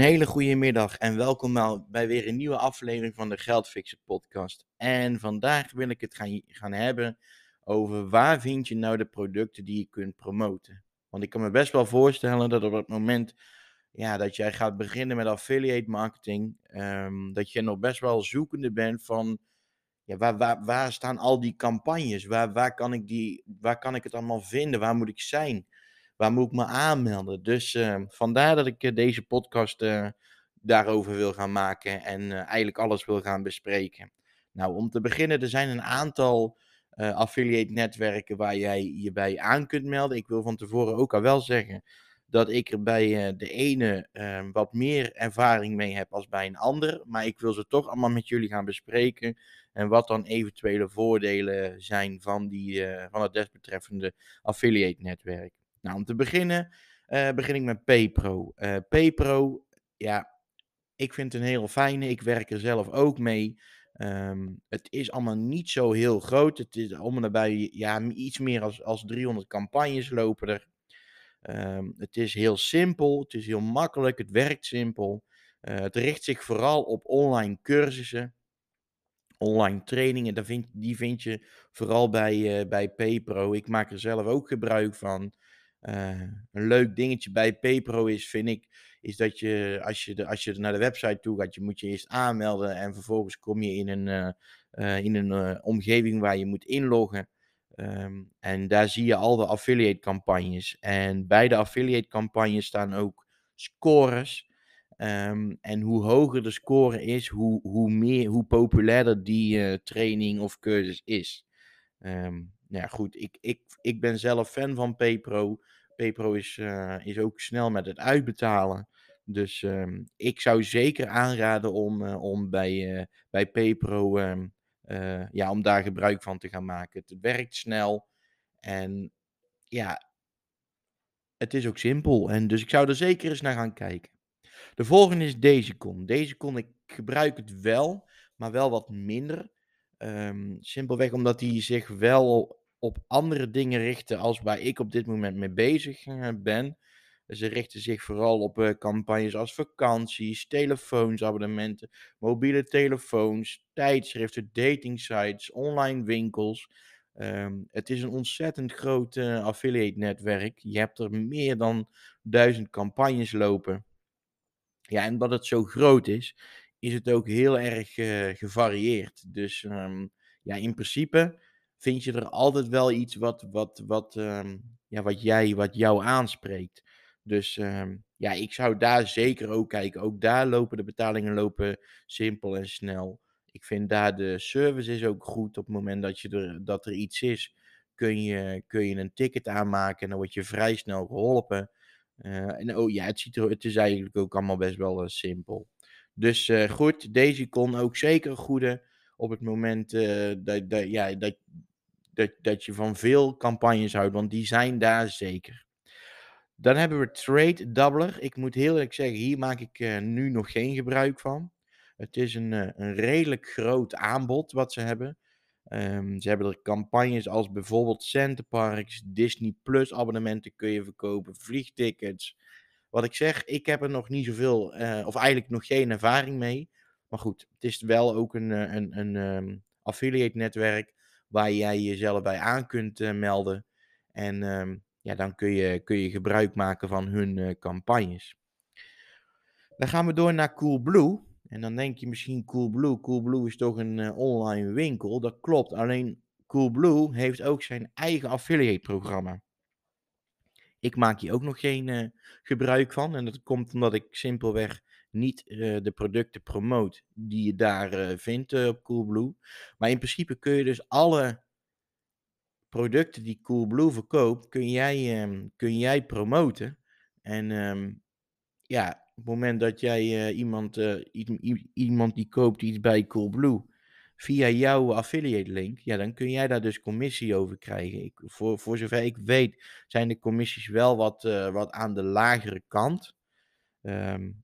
hele goede middag en welkom bij weer een nieuwe aflevering van de Geldfixer podcast. En vandaag wil ik het gaan, gaan hebben over waar vind je nou de producten die je kunt promoten. Want ik kan me best wel voorstellen dat op het moment ja, dat jij gaat beginnen met affiliate marketing, ehm, dat je nog best wel zoekende bent van ja, waar, waar, waar staan al die campagnes? Waar, waar, kan ik die, waar kan ik het allemaal vinden? Waar moet ik zijn? Waar moet ik me aanmelden? Dus uh, vandaar dat ik uh, deze podcast uh, daarover wil gaan maken en eigenlijk alles wil gaan bespreken. Nou, om te beginnen, er zijn een aantal affiliate netwerken waar jij je bij aan kunt melden. Ik wil van tevoren ook al wel zeggen dat ik er bij de ene ehm, wat meer ervaring mee heb als bij een ander. Maar ik wil ze toch allemaal met jullie gaan bespreken. En wat dan eventuele voordelen zijn van, die, van het desbetreffende affiliate netwerk. Nou, om te beginnen uh, begin ik met PayPro. Uh, PayPro, ja, ik vind het een heel fijne. Ik werk er zelf ook mee. Um, het is allemaal niet zo heel groot. Het is en nabij, ja, iets meer als, als 300 campagnes lopen er. Um, het is heel simpel, het is heel makkelijk, het werkt simpel. Uh, het richt zich vooral op online cursussen, online trainingen. Vind, die vind je vooral bij, uh, bij PayPro. Ik maak er zelf ook gebruik van. Uh, een leuk dingetje bij PayPro is, vind ik, is dat je als je, de, als je naar de website toe gaat, je moet je eerst aanmelden en vervolgens kom je in een, uh, uh, in een omgeving waar je moet inloggen. Um, en daar zie je al de affiliate campagnes. En bij de affiliate campagnes staan ook scores. Um, en hoe hoger de score is, hoe, hoe, meer, hoe populairder die training of cursus is. Um, nou ja, goed, ik, ik, ik ben zelf fan van PayPro. PayPro is, uh, is ook snel met het uitbetalen. Dus um, ik zou zeker aanraden om, uh, om bij, uh, bij PayPro um, ja, om daar gebruik van te gaan maken. Het werkt snel en ja, het is ook simpel. En dus ik zou er zeker eens naar gaan kijken. De volgende is deze kon. Deze kon ik gebruik het wel, maar wel wat minder. Um, simpelweg omdat hij zich wel op andere dingen richten als waar ik op dit moment mee bezig eh, ben. Ze richten zich vooral op uh, campagnes als vakanties, telefoons, abonnementen, mobiele telefoons, tijdschriften, datingsites, online winkels. Um, het is een ontzettend groot uh, affiliate netwerk. Je hebt er meer dan duizend campagnes lopen. Ja, en omdat het zo groot is, is het ook heel erg gevarieerd. Dus um, ja, in principe vind je er altijd wel iets wat, wat, wat, um, ja, wat, jij, wat jou aanspreekt. Dus um, ja, ik zou daar zeker ook kijken. Ook daar lopen de betalingen lopen simpel en snel. Ik vind daar de service is ook goed. Op het moment dat, je er, dat er iets is, kun je, kun je een ticket aanmaken en dan word je vrij snel geholpen. Uh, en oh ja, het, ziet er, het is eigenlijk ook allemaal best wel uh, simpel. Dus uh, goed, deze kon ook zeker goede op het moment dat, dat, ja, dat, dat, dat je van veel campagnes houdt, want die zijn daar zeker. Dan hebben we Trade Doubler. Ik moet heel eerlijk zeggen, hier maak ik uh, nu nog geen gebruik van. Het is een, uh, een redelijk groot aanbod wat ze hebben. Um, ze hebben er campagnes als bijvoorbeeld Centerparks, Disney Plus abonnementen kun je verkopen, vliegtickets. Wat ik zeg, ik heb er nog niet zoveel, uh, of eigenlijk nog geen ervaring mee. Maar goed, het is wel ook een, een, een um, affiliate netwerk waar jij jezelf bij aan kunt uh, melden. En um, ja, dan kun je, kun je gebruik maken van hun uh, campagnes. Dan gaan we door naar Coolblue. En dan denk je misschien Coolblue. Coolblue is toch een uh, online winkel. Dat klopt. Alleen Coolblue heeft ook zijn eigen affiliate programma. Ik maak hier ook nog geen gebruik van. En dat komt omdat ik simpelweg niet uh, de producten promoot die je daar uh, vindt uh, op Coolblue. Maar in principe kun je dus alle producten die Coolblue verkoopt, kun jij, um, kun jij promoten. En um, ja, op het moment dat jij iemand, iemand die koopt iets bij Coolblue via jouw affiliate link, ja, dan kun jij daar dus commissie over krijgen. Ik, voor, voor zover ik weet, zijn de commissies wel wat, wat aan de lagere kant. Um,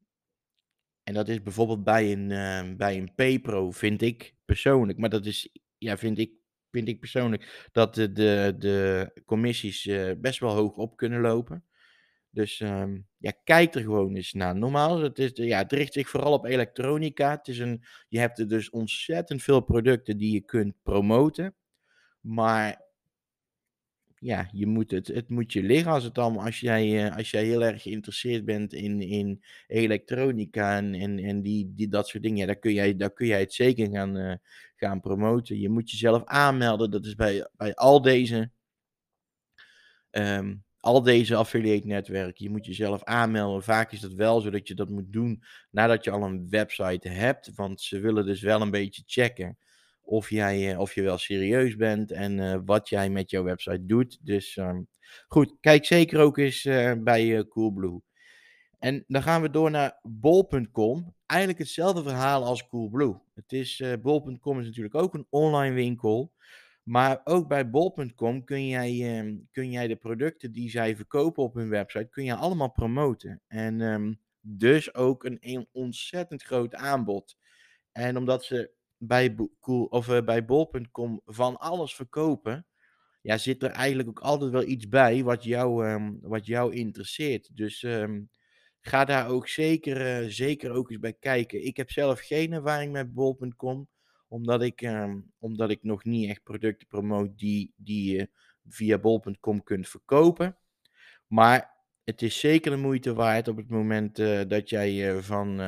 en dat is bijvoorbeeld bij een, uh, bij een PayPro, vind ik persoonlijk. Maar dat is, ja, vind ik, vind ik persoonlijk, dat de, de, de commissies uh, best wel hoog op kunnen lopen. Dus ehm, ja, kijk er gewoon eens naar. Normaal, het, is, ja, het richt zich vooral op elektronica. Het is een, je hebt er dus ontzettend veel producten die je kunt promoten. Maar ja, je moet het, het moet je liggen als, het dan, als, jij, eh, als jij heel erg geïnteresseerd bent in, in elektronica en, en, en die, die, dat soort dingen. Ja, dan kun jij, dan kun jij het zeker gaan, uh, gaan promoten. Je moet jezelf aanmelden. Dat is bij, bij al deze um, al deze affiliate netwerken. Je moet jezelf aanmelden. Vaak is dat wel zo dat je dat moet doen nadat je al een website hebt. Want ze willen dus wel een beetje checken of, jij, eh, of je wel serieus bent en uh, wat jij met jouw website doet. Dus um, goed, kijk zeker ook eens uh, bij Coolblue. En dan gaan we door naar bol.com. Eigenlijk hetzelfde verhaal als Coolblue. Het is, bol.com is natuurlijk ook een online winkel. Maar ook bij bol.com kun jij, um, kun jij de producten die zij verkopen op hun website, kun je allemaal promoten. En um, dus ook een, een, ontzettend groot aanbod. En omdat ze bij, of, uh, bij bol.com van alles verkopen, ja, zit er eigenlijk ook altijd wel iets bij wat jou, um, wat jou interesseert. Dus ga daar ook zeker, uh, zeker ook eens bij kijken. Ik heb zelf geen ervaring met bol.com omdat ik, uh, omdat ik nog niet echt producten promote die, die je via bol.com kunt verkopen. Maar het is zeker de moeite waard op het moment uh, dat jij uh, van,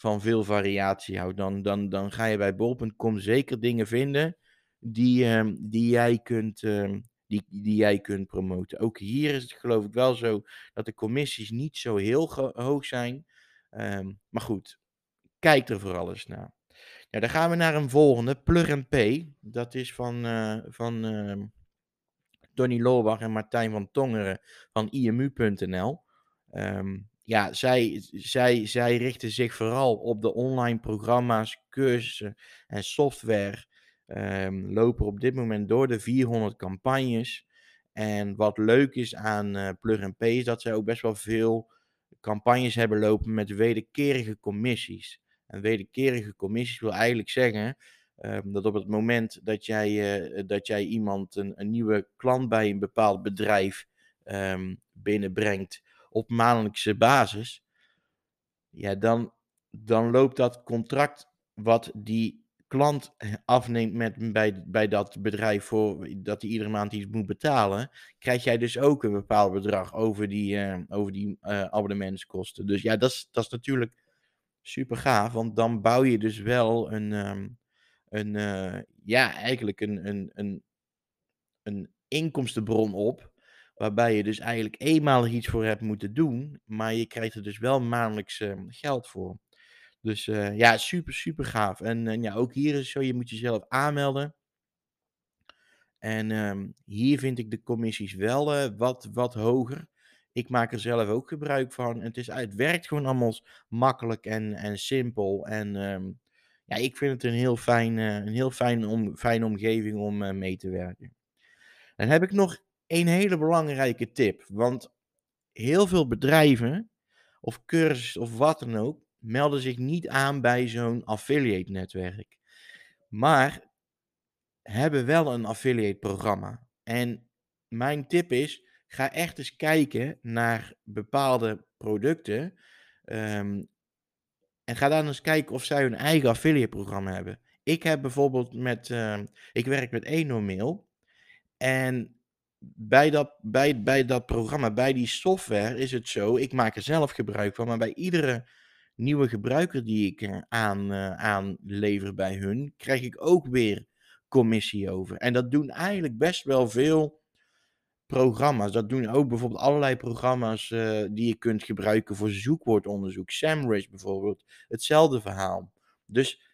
van veel variatie houdt. Dan, dan, dan ga je bij bol.com zeker dingen vinden die, ehm, die, jij kunt, ehm, die, die jij kunt promoten. Ook hier is het geloof ik wel zo dat de commissies niet zo heel hoog zijn. Um, maar goed, kijk er vooral eens naar. Ja, dan gaan we naar een volgende, Plug Pay. Dat is van, uh, van uh, Donny Loorbach en Martijn van Tongeren van IMU.nl. Ehm, ja, zij, zij, zij richten zich vooral op de online programma's, cursussen en software. Um, lopen op dit moment door de 400 campagnes. En wat leuk is aan uh, Plug Pay is dat zij ook best wel veel campagnes hebben lopen met wederkerige commissies. En wederkerige commissies wil eigenlijk zeggen um, dat op het moment dat jij, uh, dat jij iemand, een, nieuwe klant bij een bepaald bedrijf um, binnenbrengt op maandelijkse basis, ja, dan, dan loopt dat contract wat die klant afneemt met, bij, bij dat bedrijf voor dat hij iedere maand iets moet betalen, krijg jij dus ook een bepaald bedrag over die, uh, over die uh, abonnementskosten. Dus ja, dat is, dat is natuurlijk super gaaf, want dan bouw je dus wel een, um, een ja, eigenlijk een, een, een, een inkomstenbron op, waarbij je dus eigenlijk eenmalig iets voor hebt moeten doen, maar je krijgt er dus wel maandelijks uh, geld voor. Dus uh, ja, super, super gaaf. En, en ja, ook hier is zo, je moet jezelf aanmelden. En um, hier vind ik de commissies wel wat, wat hoger. Ik maak er zelf ook gebruik van. Het, is, het werkt gewoon allemaal makkelijk en, en simpel. En um, ja, ik vind het een heel, fijn, een heel fijn om, fijne omgeving om mee te werken. Dan heb ik nog een hele belangrijke tip. Want heel veel bedrijven, of cursussen of wat dan ook, melden zich niet aan bij zo'n affiliate netwerk. Maar hebben wel een affiliate programma. En mijn tip is, ga echt eens kijken naar bepaalde producten. Um, en ga dan eens kijken of zij hun eigen affiliate programma hebben. Ik heb bijvoorbeeld met, uh, ik werk met Enormail. En bij dat, bij, bij dat programma, bij die software is het zo, ik maak er zelf gebruik van, maar bij iedere nieuwe gebruiker die ik aan, uh, aanlever bij hun, krijg ik ook weer commissie over. En dat doen eigenlijk best wel veel programma's. Dat doen ook bijvoorbeeld allerlei programma's uh, die je kunt gebruiken voor zoekwoordonderzoek. SEMrush bijvoorbeeld, hetzelfde verhaal. Dus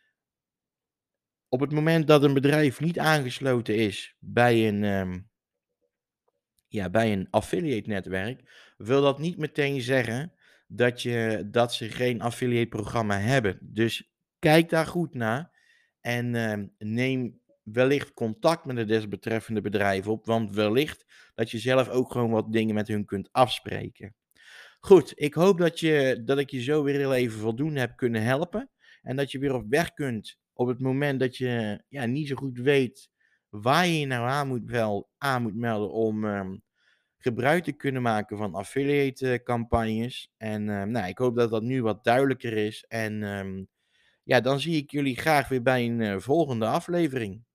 op het moment dat een bedrijf niet aangesloten is bij een, um, ja, bij een affiliate netwerk, wil dat niet meteen zeggen dat, je, dat ze geen affiliate programma hebben. Dus kijk daar goed naar en uh, neem wellicht contact met de desbetreffende bedrijven op. Want wellicht dat je zelf ook gewoon wat dingen met hun kunt afspreken. Goed, ik hoop dat, je, dat ik je zo weer heel even voldoende heb kunnen helpen. En dat je weer op weg kunt op het moment dat je ja, niet zo goed weet waar je je nou aan moet, wel, aan moet melden om um, gebruik te kunnen maken van affiliate eh, campagnes. En ehm, nou, ik hoop dat dat nu wat duidelijker is. En ehm, ja, dan zie ik jullie graag weer bij een eh, volgende aflevering.